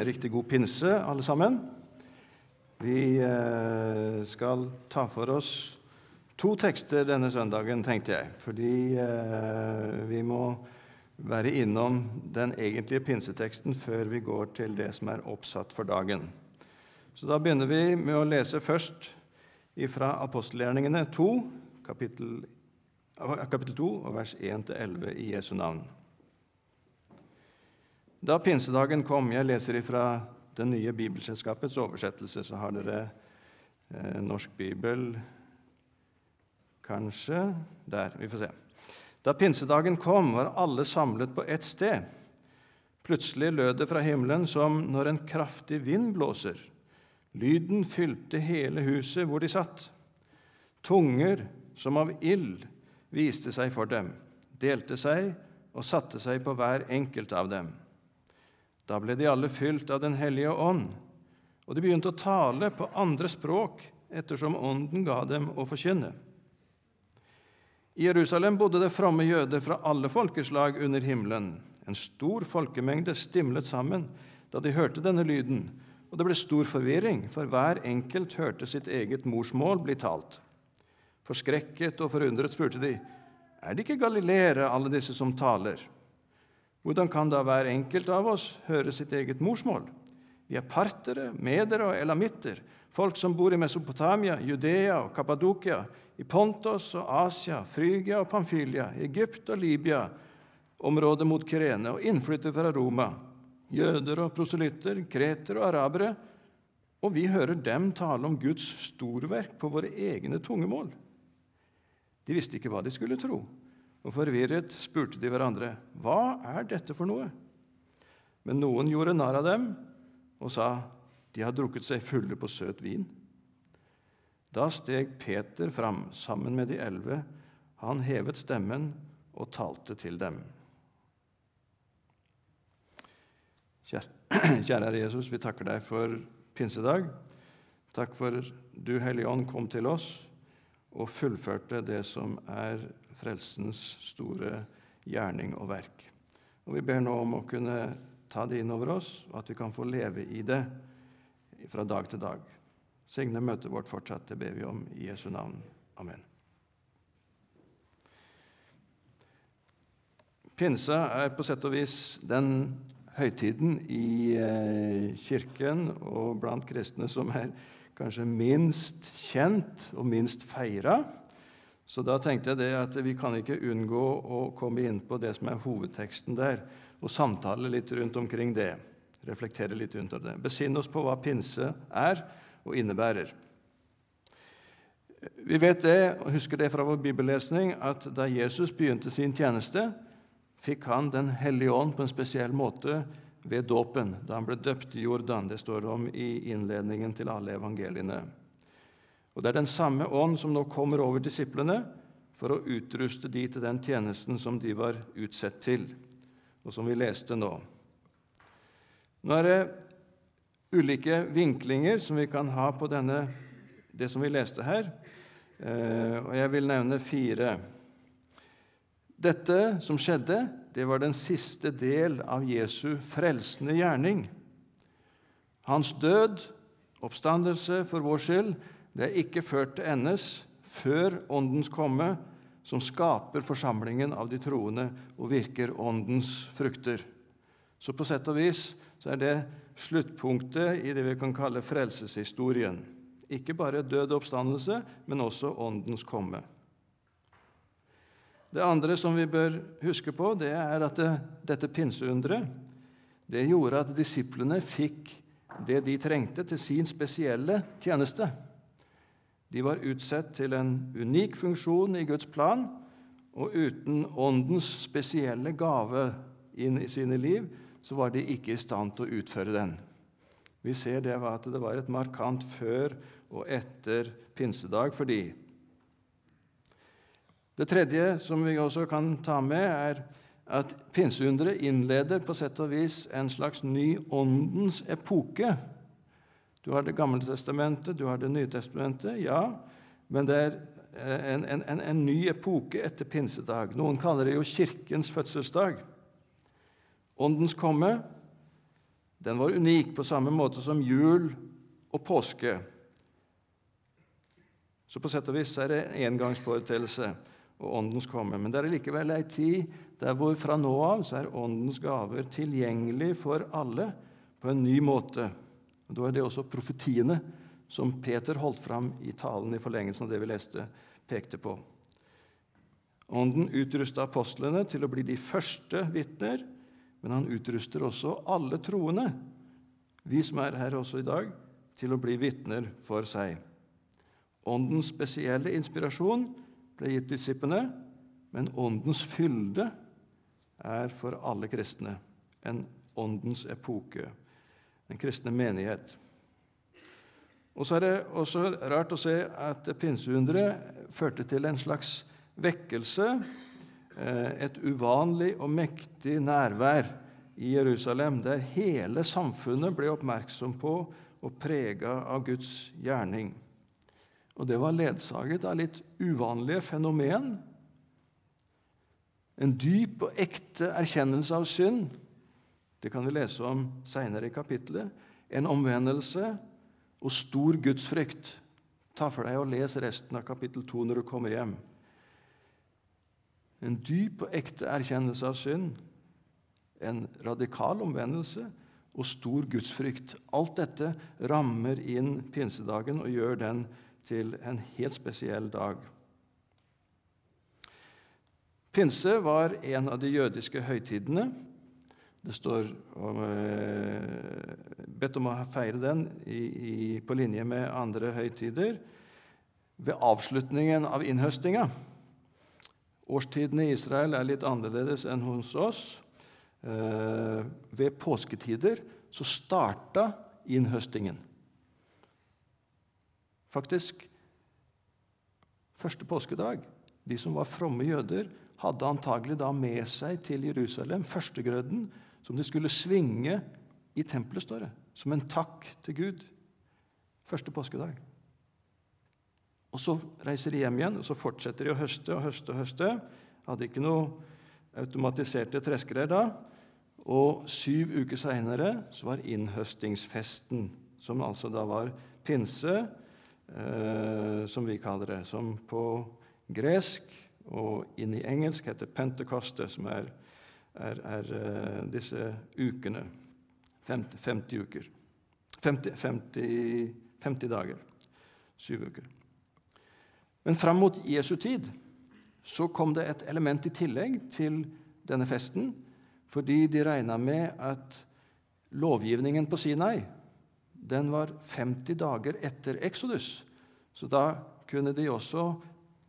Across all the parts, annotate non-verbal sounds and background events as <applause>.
Riktig god pinse, alle sammen. Vi eh, skal ta for oss to tekster denne søndagen, tenkte jeg. Fordi eh, vi må være innom den egentlige pinseteksten før vi går til det som er oppsatt for dagen. Så da begynner vi med å lese først fra apostelgjerningene 2, kapittel, kapittel 2, vers 1-11 i Jesu navn. Da pinsedagen kom Jeg leser ifra Det nye bibelselskapets oversettelse, så har dere eh, norsk bibel Kanskje Der. Vi får se. Da pinsedagen kom, var alle samlet på ett sted. Plutselig lød det fra himmelen som når en kraftig vind blåser. Lyden fylte hele huset hvor de satt. Tunger som av ild viste seg for dem, delte seg og satte seg på hver enkelt av dem. Da ble de alle fylt av Den hellige ånd, og de begynte å tale på andre språk ettersom Ånden ga dem å forkynne. I Jerusalem bodde det fromme jøder fra alle folkeslag under himmelen. En stor folkemengde stimlet sammen da de hørte denne lyden, og det ble stor forvirring, for hver enkelt hørte sitt eget morsmål bli talt. Forskrekket og forundret spurte de, er det ikke galileere, alle disse som taler? Hvordan kan da hver enkelt av oss høre sitt eget morsmål? Vi er partere, medere og elamitter, folk som bor i Mesopotamia, Judea og Kappadokia, i Pontos og Asia, Frygia og Pamfylia, Egypt og Libya, området mot Kyrene, og innflyttet fra Roma, jøder og proselytter, kreter og arabere, og vi hører dem tale om Guds storverk på våre egne tungemål. De visste ikke hva de skulle tro. Og forvirret spurte de hverandre, 'Hva er dette for noe?' Men noen gjorde narr av dem og sa, 'De har drukket seg fulle på søt vin.' Da steg Peter fram sammen med de elleve. Han hevet stemmen og talte til dem. Kjære <clears throat> Herre Jesus, vi takker deg for pinsedag. Takk for du, Hellige Ånd, kom til oss og fullførte det som er frelsens store gjerning og verk. Og Vi ber nå om å kunne ta det inn over oss, og at vi kan få leve i det fra dag til dag. Signe møtet vårt fortsatt, det ber vi om i Jesu navn. Amen. Pinsa er på sett og vis den høytiden i eh, Kirken og blant kristne som er kanskje minst kjent og minst feira. Så da tenkte jeg det at vi kan ikke unngå å komme inn på det som er hovedteksten der, og samtale litt rundt omkring det. Reflektere litt rundt det. Besinne oss på hva pinse er og innebærer. Vi vet det, og husker det fra vår bibellesning, at da Jesus begynte sin tjeneste, fikk han Den hellige ånd på en spesiell måte ved dåpen, da han ble døpt i Jordan. Det står om i innledningen til alle evangeliene. Og Det er den samme ånd som nå kommer over disiplene for å utruste de til den tjenesten som de var utsett til, og som vi leste nå. Nå er det ulike vinklinger som vi kan ha på denne, det som vi leste her, eh, og jeg vil nevne fire. Dette som skjedde, det var den siste del av Jesu frelsende gjerning. Hans død, oppstandelse for vår skyld, det er ikke ført til endes før Åndens komme, som skaper forsamlingen av de troende og virker Åndens frukter. Så på sett og vis så er det sluttpunktet i det vi kan kalle frelseshistorien. Ikke bare død oppstandelse, men også Åndens komme. Det andre som vi bør huske på, det er at det, dette pinseunderet det gjorde at disiplene fikk det de trengte til sin spesielle tjeneste. De var utsett til en unik funksjon i Guds plan, og uten Åndens spesielle gave inn i sine liv så var de ikke i stand til å utføre den. Vi ser det at det var et markant før og etter pinsedag for de. Det tredje som vi også kan ta med, er at pinseunderet innleder på sett og vis en slags ny åndens epoke du har Det gamle testamentet, du har Det nye testamentet, ja, men det er en, en, en, ny epoke etter pinsedag. Noen kaller det jo Kirkens fødselsdag. Åndens komme, Den var unik på samme måte som jul og påske. Så på sett og vis er det en engangsforeteelse og Åndens komme. Men det er likevel ei tid der hvor fra nå av så er Åndens gaver tilgjengelig for alle på en ny måte. Og Da er det også profetiene som Peter holdt fram i talen i forlengelsen av det vi leste, pekte på. Ånden utrusta apostlene til å bli de første vitner, men han utruster også alle troende, vi som er her også i dag, til å bli vitner for seg. Åndens spesielle inspirasjon ble gitt disiplene, men åndens fylde er for alle kristne en åndens epoke, den kristne menighet. Og så er det også rart å se at pinseunderet førte til en slags vekkelse, eh, et uvanlig og mektig nærvær i Jerusalem, der hele samfunnet ble oppmerksom på og prega av Guds gjerning. Og det var ledsaget av litt uvanlige fenomen. En dyp og ekte erkjennelse av synd. Det kan vi lese om seinere i kapittelet. En omvendelse og stor gudsfrykt. Ta for deg og Les resten av kapittel 2 når du kommer hjem. En dyp og ekte erkjennelse av synd, en radikal omvendelse og stor gudsfrykt. Alt dette rammer inn pinsedagen og gjør den til en helt spesiell dag. Pinse var en av de jødiske høytidene. Det står om, eh, bedt om å feire den i, i, på linje med andre høytider ved avslutningen av innhøstinga. Årstidene i Israel er litt annerledes enn hos oss. Eh, ved påsketider så starta innhøstingen. Faktisk første påskedag. De som var fromme jøder, hadde antagelig da med seg til Jerusalem førstegrøden som de skulle svinge i tempelet, står det, som en takk til Gud. Første påskedag. Og Så reiser de hjem igjen og så fortsetter de å høste og høste. og høste. Hadde ikke noe automatiserte treskere da. Og syv uker seinere var innhøstingsfesten, som altså da var pinse, eh, som vi kaller det. Som på gresk og inn i engelsk heter pentekoste, som er, er, er uh, disse ukene. 50, 50 uker. 50, 50, 50 dager. Syv uker. Men fram mot Jesu tid så kom det et element i tillegg til denne festen, fordi de regna med at lovgivningen på Sinai den var 50 dager etter Exodus. Så da kunne de også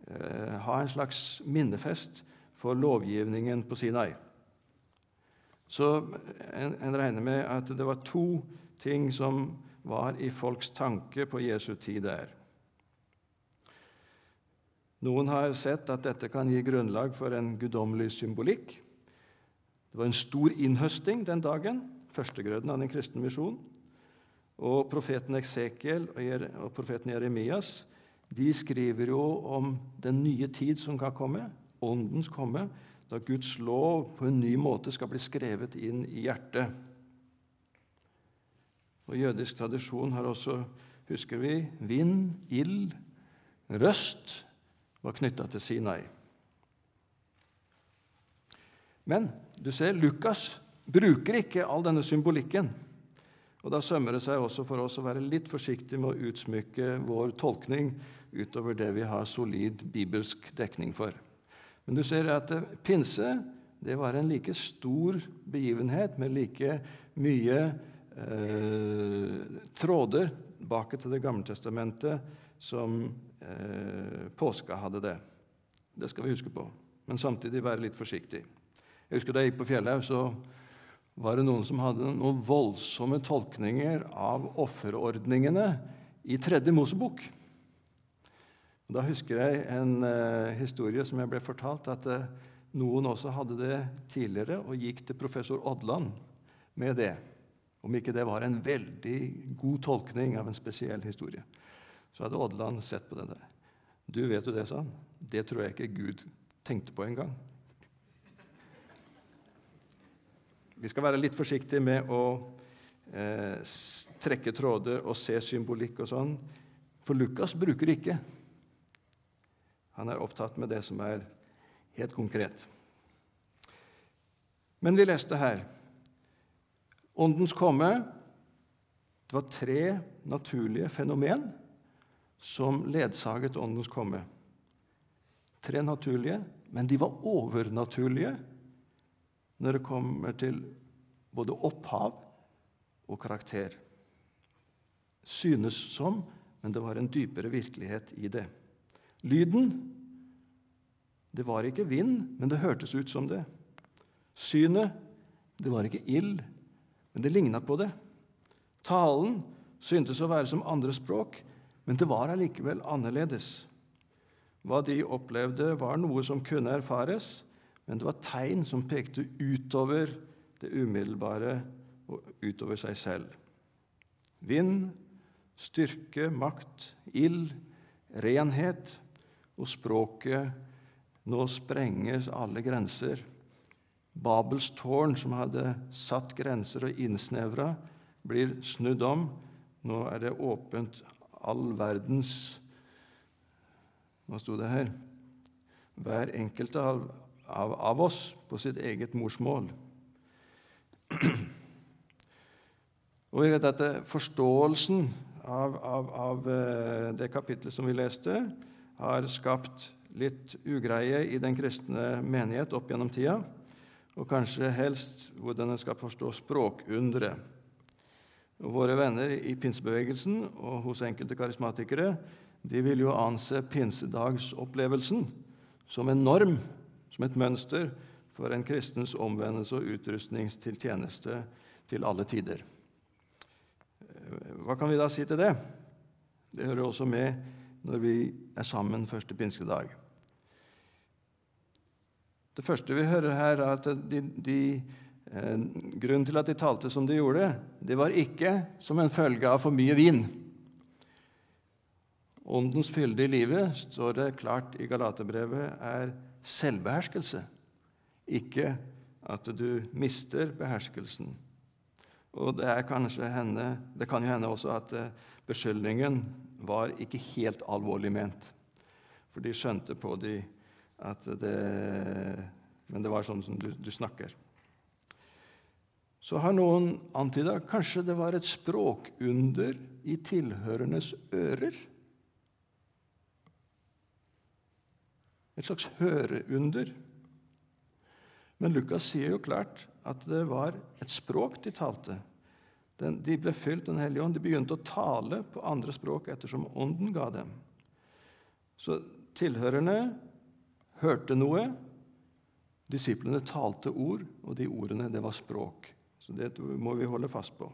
eh, ha en slags minnefest for lovgivningen på Sinai. Så en, en regner med at det var to ting som var i folks tanke på Jesu tid der. Noen har sett at dette kan gi grunnlag for en guddommelig symbolikk. Det var en stor innhøsting den dagen, førstegrøden av den kristne misjonen. Og profeten Eksekiel og profeten Jeremias de skriver jo om den nye tid som kan komme, åndens komme, da Guds lov på en ny måte skal bli skrevet inn i hjertet. Og Jødisk tradisjon har også, husker vi, vind, ild, røst var knytta til Sinai. Men du ser, Lukas bruker ikke all denne symbolikken. Og Da sømmer det seg også for oss å være litt forsiktige med å utsmykke vår tolkning utover det vi har solid bibelsk dekning for. Men du ser at pinse det var en like stor begivenhet med like mye eh, tråder bak til Det gamle testamentet som eh, påska hadde det. Det skal vi huske på, men samtidig være litt forsiktig. Jeg husker Da jeg gikk på Fjellhaug, så var det noen som hadde noen voldsomme tolkninger av offerordningene i Tredje Mosebok. Da husker jeg en eh, historie som jeg ble fortalt, at eh, noen også hadde det tidligere og gikk til professor Odland med det. Om ikke det var en veldig god tolkning av en spesiell historie så hadde Odland sett på det der. Du, vet du det, sa han. Det tror jeg ikke Gud tenkte på engang. Vi skal være litt forsiktige med å eh, trekke tråder og se symbolikk og sånn. For Lukas bruker ikke. Han er opptatt med det som er helt konkret. Men vi leste her Åndens komme Det var tre naturlige fenomen som ledsaget Åndens komme. Tre naturlige, men de var overnaturlige når det kommer til både opphav og karakter. Synes som, men det var en dypere virkelighet i det. Lyden det var ikke vind, men det hørtes ut som det. Synet det var ikke ild, men det ligna på det. Talen syntes å være som andre språk, men det var allikevel annerledes. Hva de opplevde, var noe som kunne erfares, men det var tegn som pekte utover det umiddelbare og utover seg selv. Vind, styrke, makt, ild, renhet og språket nå sprenges alle grenser. Babels tårn, som hadde satt grenser og innsnevra, blir snudd om. Nå er det åpent all verdens Hva sto det her? Hver enkelt av, av, av oss på sitt eget morsmål. Og vi vet at Forståelsen av, av, av eh, det kapitlet som vi leste, har skapt litt ugreie i den kristne menighet opp gjennom tida, og kanskje helst hvordan en skal forstå språkunderet. Våre venner i pinsebevegelsen og hos enkelte karismatikere de vil jo anse pinsedagsopplevelsen som en norm, som et mønster for en kristens omvendelse og utrustning til tjeneste til alle tider. Hva kan vi da si til det? Det hører også med når vi er sammen første pinskedag. Det første vi hører her, er at de, de, eh, grunnen til at de talte som de gjorde, det var ikke som en følge av for mye vin. Åndens fylde i livet, står det klart i Galaterbrevet, er selvbeherskelse, ikke at du mister beherskelsen. Og det, henne, det kan jo hende også at eh, beskyldningen var ikke helt alvorlig ment. For de skjønte på de at det Men det var sånn som du, du snakker. Så har noen antyda kanskje det var et språkunder i tilhørendes ører. Et slags høreunder. Men Lukas sier jo klart at det var et språk de talte. De ble fylt Den hellige ånd. De begynte å tale på andre språk ettersom Ånden ga dem. Så tilhørerne hørte noe. Disiplene talte ord, og de ordene, det var språk. Så det må vi holde fast på.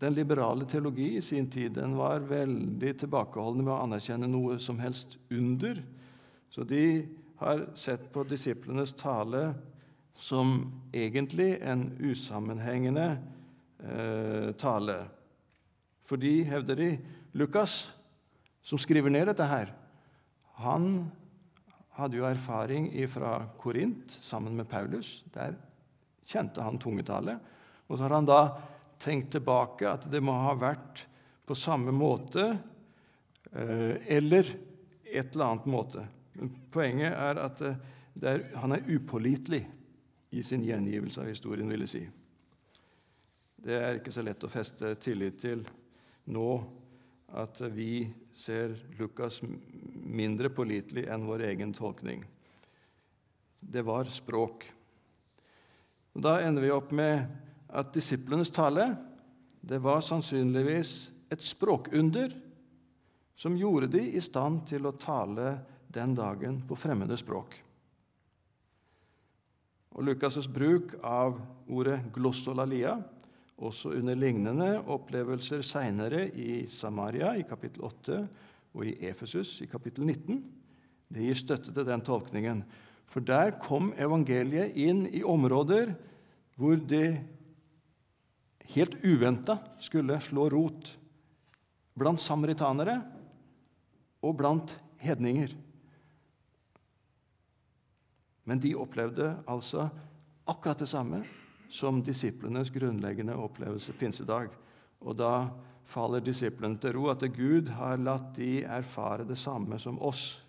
Den liberale teologi i sin tid den var veldig tilbakeholdende med å anerkjenne noe som helst under. Så de har sett på disiplenes tale som egentlig en usammenhengende eh, tale. Fordi, hevder de, Lukas, som skriver ned dette her, han hadde jo erfaring fra Korint sammen med Paulus. Der kjente han tungetale. Og så har han da tenkt tilbake at det må ha vært på samme måte eh, eller et eller annet måte. Men poenget er at eh, er, han er upålitelig i sin gjengivelse av historien, vil jeg si. Det er ikke så lett å feste tillit til nå at vi ser Lukas mindre pålitelig enn vår egen tolkning. Det var språk. Da ender vi opp med at disiplenes tale det var sannsynligvis et språkunder som gjorde de i stand til å tale den dagen på fremmede språk. Og Lukas' bruk av ordet glossolalia også under lignende opplevelser seinere i Samaria i kapittel 8 og i Efesus i kapittel 19. Det gir støtte til den tolkningen. For der kom evangeliet inn i områder hvor det helt uventa skulle slå rot. Blant samaritanere og blant hedninger. Men de opplevde altså akkurat det samme som disiplenes grunnleggende opplevelse pinsedag. Og da faller disiplene til ro, at Gud har latt de erfare det samme som oss.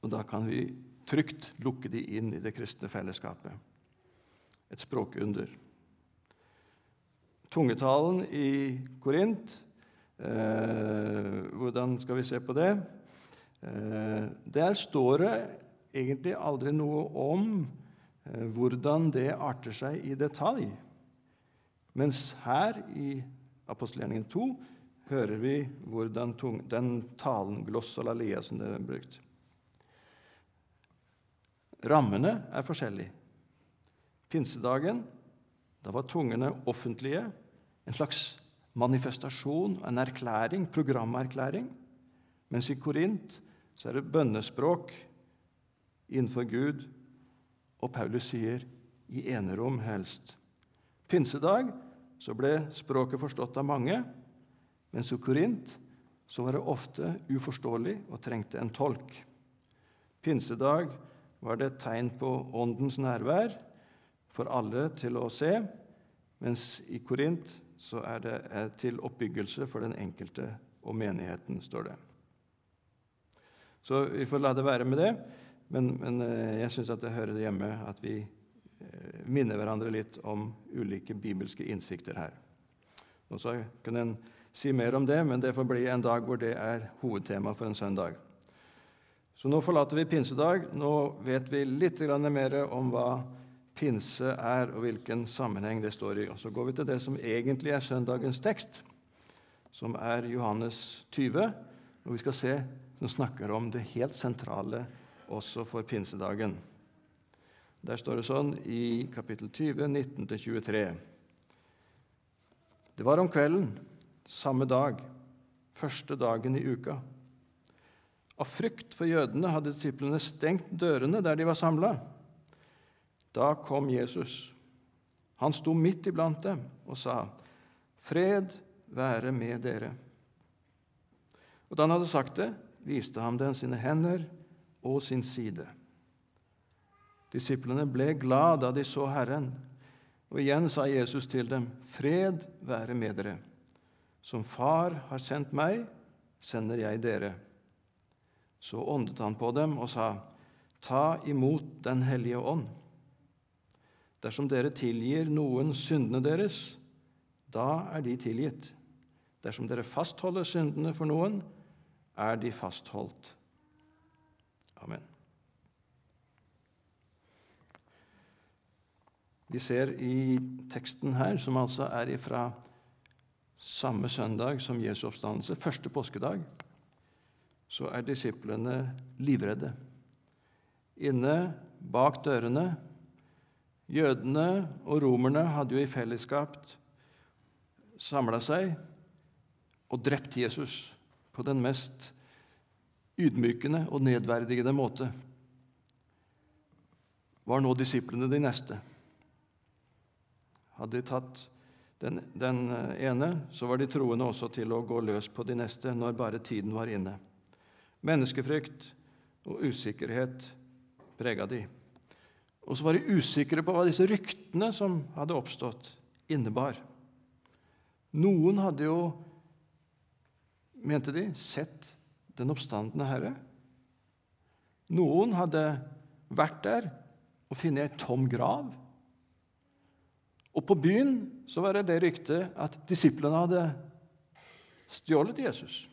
Og da kan vi trygt lukke de inn i det kristne fellesskapet. Et språkunder. Tungetalen i Korint, eh, hvordan skal vi se på det? Eh, der står det egentlig aldri noe om eh, hvordan det arter seg i detalj. Mens her i apostelgjerningen 2 hører vi hvordan den talen glossolalia som det er brukt. Rammene er forskjellige. Pinsedagen, da var tungene offentlige, en slags manifestasjon, en erklæring, programerklæring. Mens i Korint så er det bønnespråk innenfor Gud, og Paulus sier i enerom helst. Pinsedag så ble språket forstått av mange, mens i Korint så var det ofte uforståelig og trengte en tolk. Pinsedag var det et tegn på Åndens nærvær for alle til å se, mens i Korint så er det til oppbyggelse for den enkelte og menigheten, står det. Så vi får la det være med det. Men, men eh, jeg syns det hører hjemme at vi eh, minner hverandre litt om ulike bibelske innsikter her. Og så kan en si mer om det, men det får bli en dag hvor det er hovedtema for en søndag. Så nå forlater vi pinsedag. Nå vet vi litt mer om hva pinse er, og hvilken sammenheng det står i. Og Så går vi til det som egentlig er søndagens tekst, som er Johannes 20. Og vi skal se som snakker om det helt sentrale også for pinsedagen. Der står det sånn i kapittel 20, 19-23. Det var om kvelden, samme dag, første dagen i uka. Av frykt for jødene hadde disiplene stengt dørene der de var samla. Da kom Jesus. Han sto midt iblant dem og sa, 'Fred være med dere.' Og da han hadde sagt det, viste han dem sine hender og sin side. Disiplene ble glad da de så Herren, og igjen sa Jesus til dem, Fred være med dere. Som Far har sendt meg, sender jeg dere. Så åndet han på dem og sa, Ta imot Den hellige ånd. Dersom dere tilgir noen syndene deres, da er de tilgitt. Dersom dere fastholder syndene for noen, er de fastholdt. Amen. Vi ser i teksten her, som altså er fra samme søndag som Jesu oppstandelse, første påskedag, så er disiplene livredde. Inne bak dørene Jødene og romerne hadde jo i fellesskap samla seg og drept Jesus på den mest ydmykende og nedverdigende måte, var nå disiplene de neste. Hadde de tatt den, den, ene, så var de troende også til å gå løs på de neste når bare tiden var inne. Menneskefrykt og usikkerhet prega de. Og så var de usikre på hva disse ryktene som hadde oppstått, innebar. Noen hadde jo, mente de, sett den oppstandende Herre. Noen hadde vært der og funnet ei tom grav. Og på byen så var det det ryktet at disiplene hadde stjålet Jesus.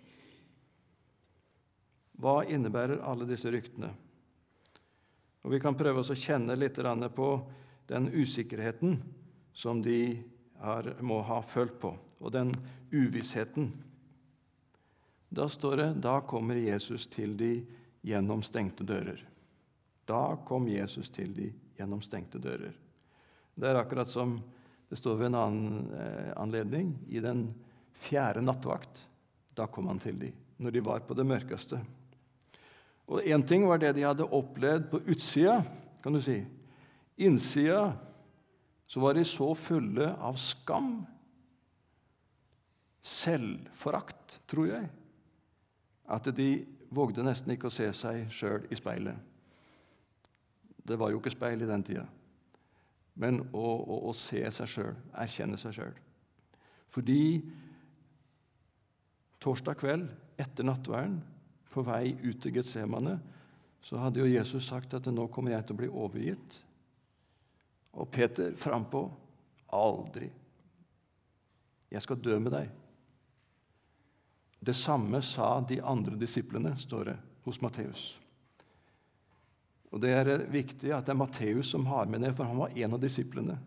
Hva innebærer alle disse ryktene? Og Vi kan prøve oss å kjenne litt på den usikkerheten som de må ha følt på, og den uvissheten. Da står det da kommer Jesus til de gjennom stengte dører. Da kom Jesus til de gjennom stengte dører. Det er akkurat som det står ved en annen eh, anledning i den fjerde nattvakt. Da kom han til de, når de var på det mørkeste. Og Én ting var det de hadde opplevd på utsida, kan du si. Innsida så var de så fulle av skam, selvforakt, tror jeg, at de vågde nesten ikke å se seg sjøl i speilet. Det var jo ikke speil i den tida. men å, å, å se seg sjøl, erkjenne seg sjøl. Fordi torsdag kveld etter nattverden, på vei ut til Getsemane, så hadde jo Jesus sagt at nå kommer jeg til å bli overgitt. Og Peter frampå aldri. Jeg skal dø med deg. Det samme sa de andre disiplene, står det hos Matteus. Og Det er viktig at det er Matteus som har med det, for han var en av disiplene.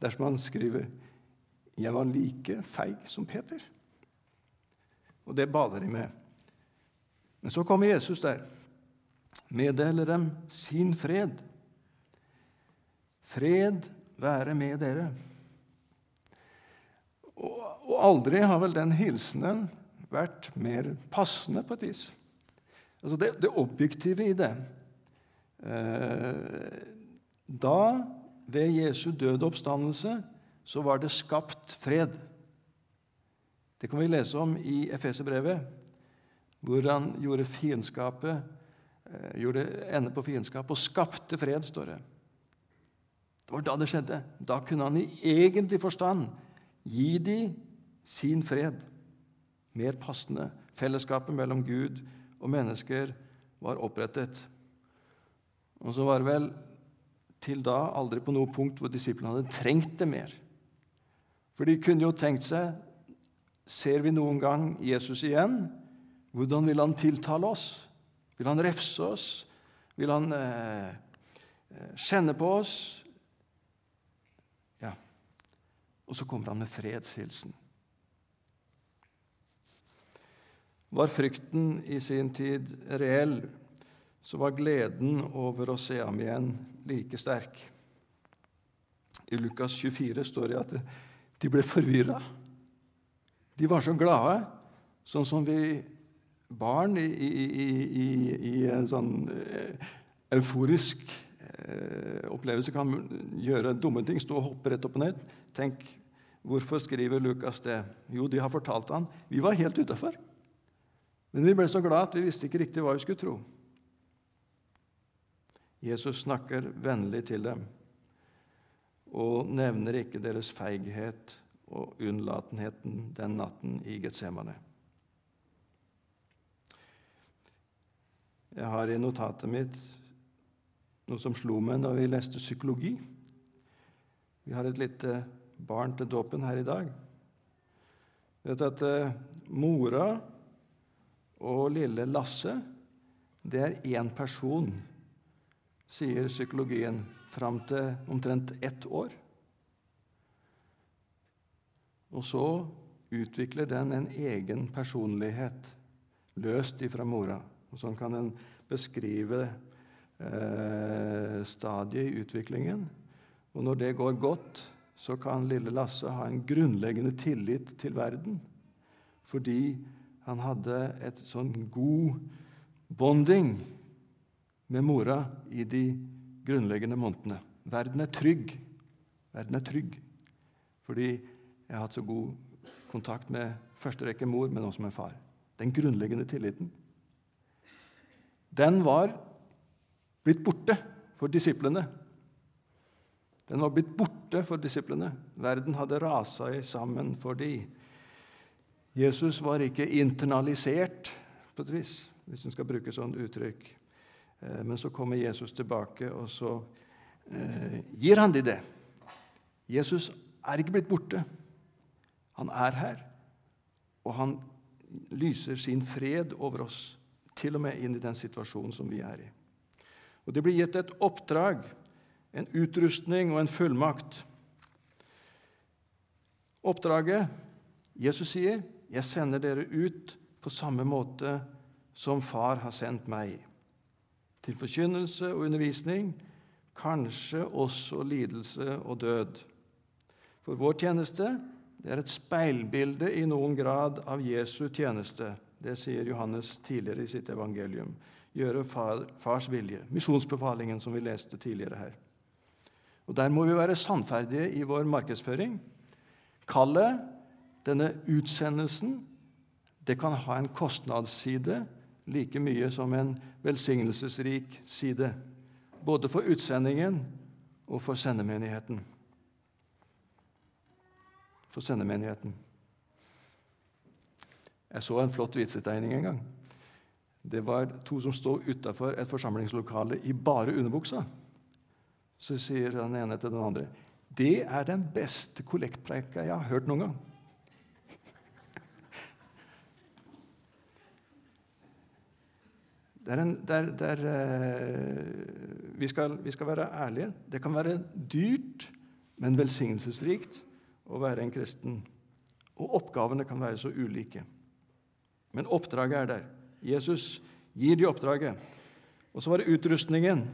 Dersom han skriver 'Jeg var like feig som Peter'. Og det bader de med. Men så kommer Jesus der. Meddeler dem sin fred. Fred være med dere. Og, og aldri har vel den hilsenen vært mer passende på et vis. Altså det, det objektive i det. Eh, da, ved Jesu døde oppstandelse, så var det skapt fred. Det kan vi lese om i Efeserbrevet, hvor han gjorde fiendskapet eh, gjorde ende på fiendskap og skapte fred, står det. Det var da det skjedde. Da kunne han i egentlig forstand gi dem sin fred. Mer passende. Fellesskapet mellom Gud og mennesker var opprettet. Og så var det vel til da aldri på noe punkt hvor disiplene hadde trengt det mer. For de kunne jo tenkt seg Ser vi noen gang Jesus igjen? Hvordan vil han tiltale oss? Vil han refse oss? Vil han eh, eh kjenne på oss? Ja. Og så kommer han med fredshilsen. Var frykten i sin tid reell, så var gleden over å se ham igjen like sterk. I Lukas 24 står det at de ble forvirra. De var så glade, sånn som vi barn i, i, i, i en sånn eh, euforisk eh, opplevelse kan gjøre dumme ting, stå og hoppe rett opp og ned. Tenk, hvorfor skriver Lukas det? Jo, de har fortalt han. Vi var helt utafor. Men vi ble så glad at vi visste ikke riktig hva vi skulle tro. Jesus snakker vennlig til dem og nevner ikke deres feighet og unnlatenheten den natten i Getsemane. Jeg har i notatet mitt noe som slo meg da vi leste psykologi. Vi har et lite barn til dåpen her i dag. Vet at uh, Mora og lille Lasse, det er én person, sier psykologien, fram til omtrent ett år. Og så utvikler den en egen personlighet, løst ifra mora. Og Sånn kan en beskrive eh, stadiet i utviklingen. Og når det går godt, så kan lille Lasse ha en grunnleggende tillit til verden fordi han hadde et sånn god bonding med mora i de grunnleggende månedene. Verden er trygg. Verden er trygg fordi jeg har hatt så god kontakt med første rekke mor, men også med far. Den grunnleggende tilliten. Den var blitt borte for disiplene. Den var blitt borte for disiplene. Verden hadde rasa sammen for dem. Jesus var ikke internalisert, på et vis, hvis en skal bruke sånn uttrykk. Eh, men så kommer Jesus tilbake, og så eh, gir han dem det. Jesus er ikke blitt borte. Han er her, og han lyser sin fred over oss, til og med inn i den situasjonen som vi er i. Og Det blir gitt et oppdrag, en utrustning og en fullmakt. Oppdraget Jesus sier, 'Jeg sender dere ut på samme måte som Far har sendt meg', til forkynnelse og undervisning, kanskje også lidelse og død. For vår tjeneste det er et speilbilde i noen grad av Jesu tjeneste. Det sier Johannes tidligere i sitt evangelium. Gjøre far, fars vilje. Misjonsbefalingen som vi leste tidligere her. Og Der må vi være sannferdige i vår markedsføring. Kallet denne utsendelsen det kan ha en kostnadsside like mye som en velsignelsesrik side. Både for utsendingen og for sendemenigheten. For sendemenigheten. Jeg så en flott vitsetegning en gang. Det var to som sto utafor et forsamlingslokale i bare underbuksa. Så sier den ene til den andre det er den beste kollektpreika jeg har hørt noen gang. Det er en, det er, det er, uh, vi, skal, vi, skal, være ærlige. Det kan være dyrt, men velsignelsesrikt å være en kristen. Og oppgavene kan være så ulike. Men oppdraget er der. Jesus gir de oppdraget. Og så var det utrustningen.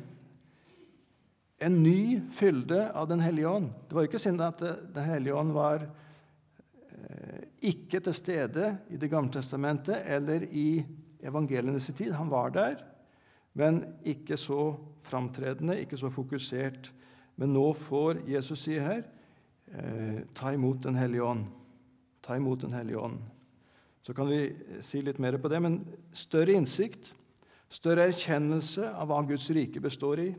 En ny fylde av Den hellige ånd. Det var ikke synd at Den hellige ånd var eh, ikke til stede i Det gamle testamentet eller i evangelienes tid. Han var der, men ikke så framtredende, ikke så fokusert. Men nå får Jesus si her, eh, ta imot Den hellige ånd. Ta imot Den hellige ånd. Så kan vi si litt mer på det, men større innsikt, større erkjennelse av hva Guds rike består i.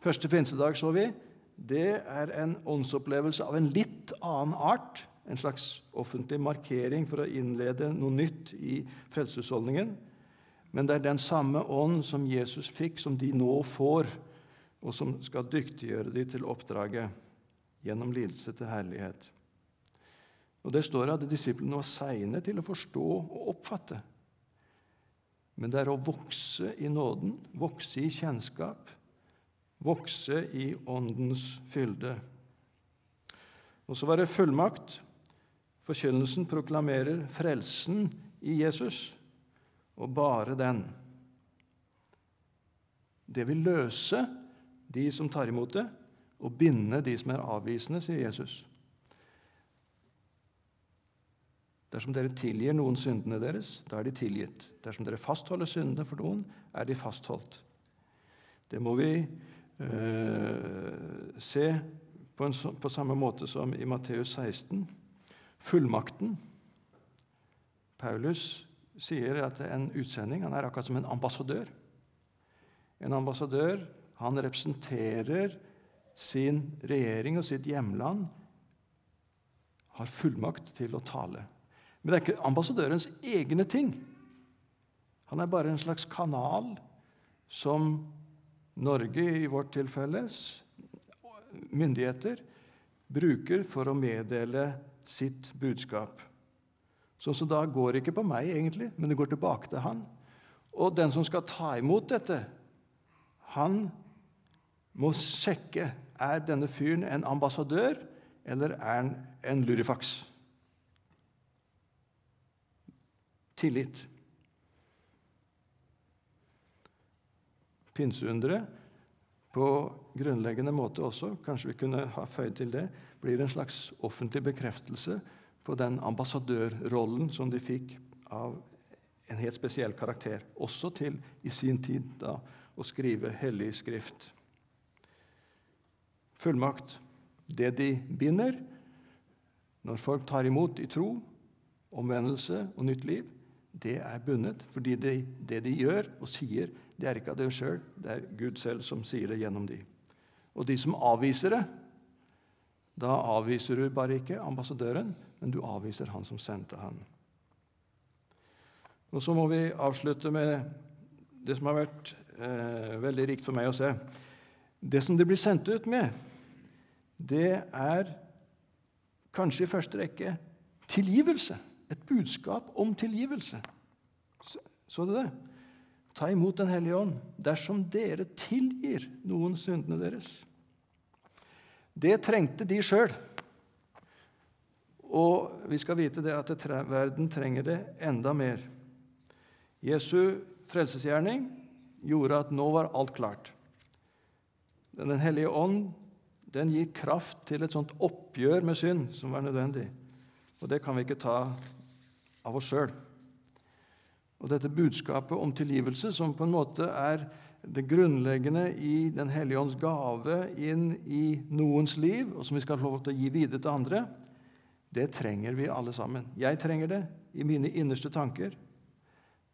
Første pinsedag så vi det er en åndsopplevelse av en litt annen art. En slags offentlig markering for å innlede noe nytt i frelseshusholdningen. Men det er den samme ånd som Jesus fikk, som de nå får, og som skal dyktiggjøre dem til oppdraget gjennom lidelse til herlighet. Og Det står at disiplene var seine til å forstå og oppfatte. Men det er å vokse i nåden, vokse i kjennskap, vokse i Åndens fylde. Og så var det fullmakt. Forkynnelsen proklamerer frelsen i Jesus, og bare den. Det vil løse de som tar imot det, og binde de som er avvisende, sier Jesus. Dersom dere tilgir noen syndene deres, da er de tilgitt. Dersom dere fastholder syndene for noen, er de fastholdt. Det må vi eh, se på, en, på, samme måte som i Matteus 16. Fullmakten. Paulus sier at en utsending han er akkurat som en ambassadør. En ambassadør han representerer sin regjering og sitt hjemland, har fullmakt til å tale. Men det er ikke ambassadørens egne ting. Han er bare en slags kanal som Norge, i vårt tilfelle, myndigheter, bruker for å meddele sitt budskap. Så, så da går det ikke på meg, egentlig, men det går tilbake til han. Og den som skal ta imot dette, han må sjekke er denne fyren en ambassadør eller er han en lurifaks. tillit. Pinseunderet på grunnleggende måte også, kanskje vi kunne ha føyd til det, blir en slags offentlig bekreftelse på den ambassadørrollen som de fikk av en helt spesiell karakter, også til i sin tid da, å skrive hellig skrift. Fullmakt. Det de binder når folk tar imot i tro, omvendelse og nytt liv, det er bundet. Fordi det, det, de gjør og sier, det er ikke av dem sjøl, det er Gud selv som sier det gjennom dem. Og de som avviser det, da avviser du bare ikke ambassadøren, men du avviser han som sendte han. Og Så må vi avslutte med det som har vært eh, veldig rikt for meg å se. Det som det blir sendt ut med, det er kanskje i første rekke tilgivelse. Et budskap om tilgivelse. Så du det? Ta imot Den hellige ånd dersom dere tilgir noen syndene deres. Det trengte de sjøl. Og vi skal vite det at det, verden trenger det enda mer. Jesu frelsesgjerning gjorde at nå var alt klart. Den hellige ånd den gir kraft til et sånt oppgjør med synd som var nødvendig. Og det kan vi ikke ta av oss sjøl. Og dette budskapet om tilgivelse, som på en måte er det grunnleggende i Den hellige ånds gave inn i noens liv, og som vi skal få lov til å gi videre til andre, det trenger vi alle sammen. Jeg trenger det i mine innerste tanker.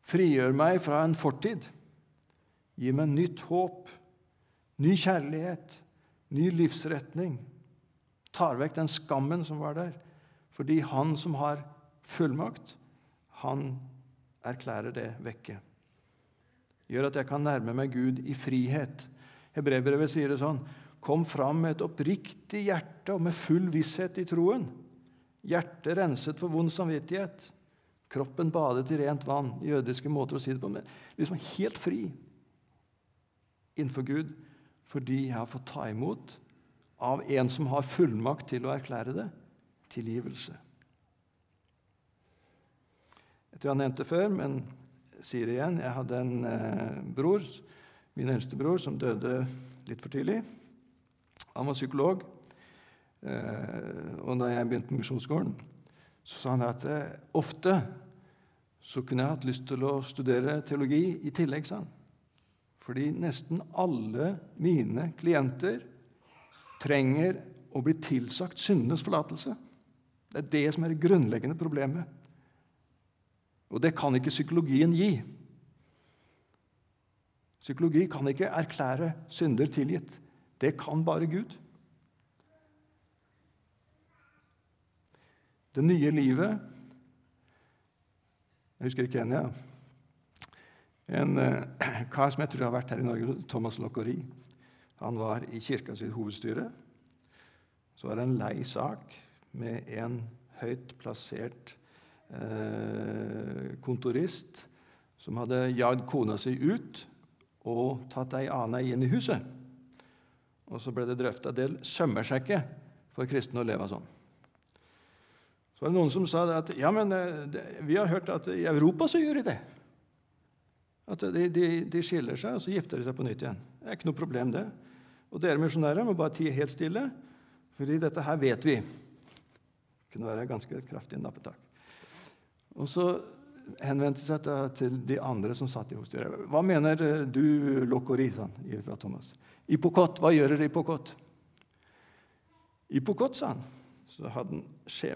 Frigjør meg fra en fortid. Gi meg nytt håp, ny kjærlighet, ny livsretning. Tar vekk den skammen som var der. Fordi han som har fullmakt, han erklærer det vekke. Gjør at jeg kan nærme meg Gud i frihet. Hebreerbrevet sier det sånn Kom fram med et oppriktig hjerte og med full visshet i troen. Hjertet renset for vond samvittighet. Kroppen badet i rent vann. Jødiske måter å si det på. Men liksom helt fri innenfor Gud fordi jeg har fått ta imot av en som har fullmakt til å erklære det tilgivelse. Tror jeg nevnte før, men sier igjen. Jeg hadde en eh, bror, min eldste bror, som døde litt for tidlig. Han var psykolog. Eh, og da jeg begynte på Misjonsskolen, så sa han at eh, ofte så kunne jeg hatt lyst til å studere teologi i tillegg. sa han. Fordi nesten alle mine klienter trenger å bli tilsagt syndenes forlatelse. Det er det som er det grunnleggende problemet. Og det kan ikke psykologien gi. Psykologi kan ikke erklære synder tilgitt. Det kan bare Gud. Det nye livet Jeg husker ikke en, ja. En eh, <clears throat> kar som jeg tror har vært her i Norge, Thomas Lokkeri. Han var i kirka sitt hovedstyre. Så var det en lei sak med en høyt plassert kontorist som hadde jagd kona si ut og tatt ei anna inn i huset. Og så ble det drøfta. del sømmer seg for kristne å leve sånn. Så var det noen som sa at ja, men eh, vi har hørt at i Europa så gjør de det. At de, de, de, skiller seg, og så gifter de seg på nytt igjen. Det er ikke noe problem, det. Og dere misjonærer må bare tie helt stille, fordi dette her vet vi. Det kunne være ganske kraftig nappetak. Og så henvendte seg til de andre som satt i hovedstyret. Hva mener du, Lokori, sa han fra Thomas. Ipokot, hva gjør dere Ipokot? Ipokot, sa han. Så han,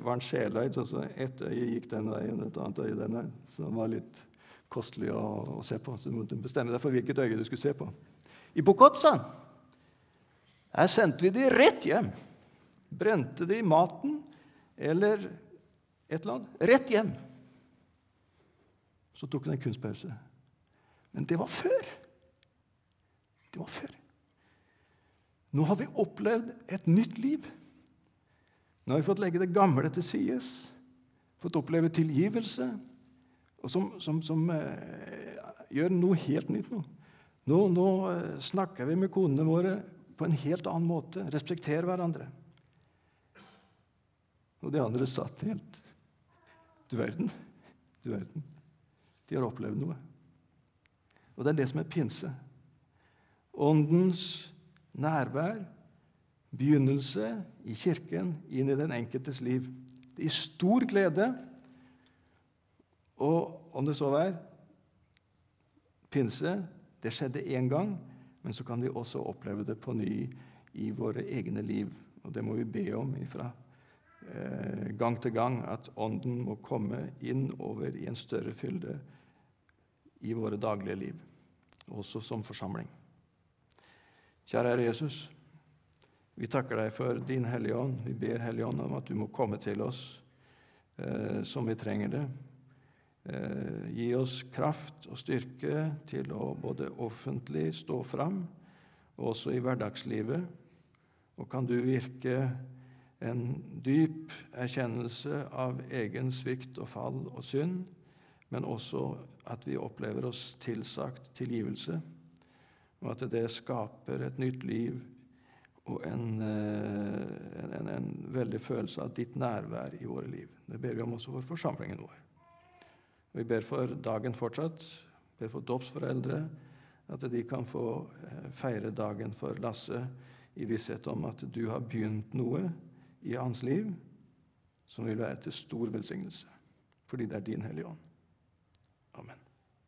var han sjeløyd, Så ett øye gikk den veien, et annet øye den veien. Så det var litt kostelig å, å, se på. Så du måtte bestemme deg for hvilket øye du skulle se på. Ipokot, sa han. Her sendte vi de rett hjem. Brente de maten eller et eller annet. Rett hjem. Så tok han en kunstpause. Men det var før. Det var før. Nå har vi opplevd et nytt liv. Nå har vi fått legge det gamle til sides, fått oppleve tilgivelse, og som, som, som eh, gjør noe helt nytt nå. Nå, nå eh, snakker vi med konene våre på en helt annen måte, respekterer hverandre. Og de andre satt helt Du verden. Du verden. De har opplevd noe. Og det er det som er pinse. Åndens nærvær, begynnelse i kirken, inn i den enkeltes liv. I stor glede. Og om det så var pinse Det skjedde én gang, men så kan de også oppleve det på ny i våre egne liv. Og det må vi be om ifra gang til gang, at Ånden må komme inn over i en større fylde i våre daglige liv, også som forsamling. Kjære Herre Jesus. Vi takker deg for din Hellige Ånd. Vi ber Hellige Ånd om at du må komme til oss eh, som vi trenger det. Eh, gi oss kraft og styrke til å både offentlig stå fram, og også i hverdagslivet. Og kan du virke en dyp erkjennelse av egen svikt og fall og synd, men også at vi opplever oss tilsagt tilgivelse og at det skaper et nytt liv og en, eh, en, en, veldig følelse av ditt nærvær i våre liv. Det ber vi om også for forsamlingen vår. Vi ber for dagen fortsatt, ber for dåpsforeldre, at de kan få eh, feire dagen for Lasse i visshet om at du har begynt noe i hans liv som vil være til stor velsignelse, fordi det er din Hellige Ånd. Amen.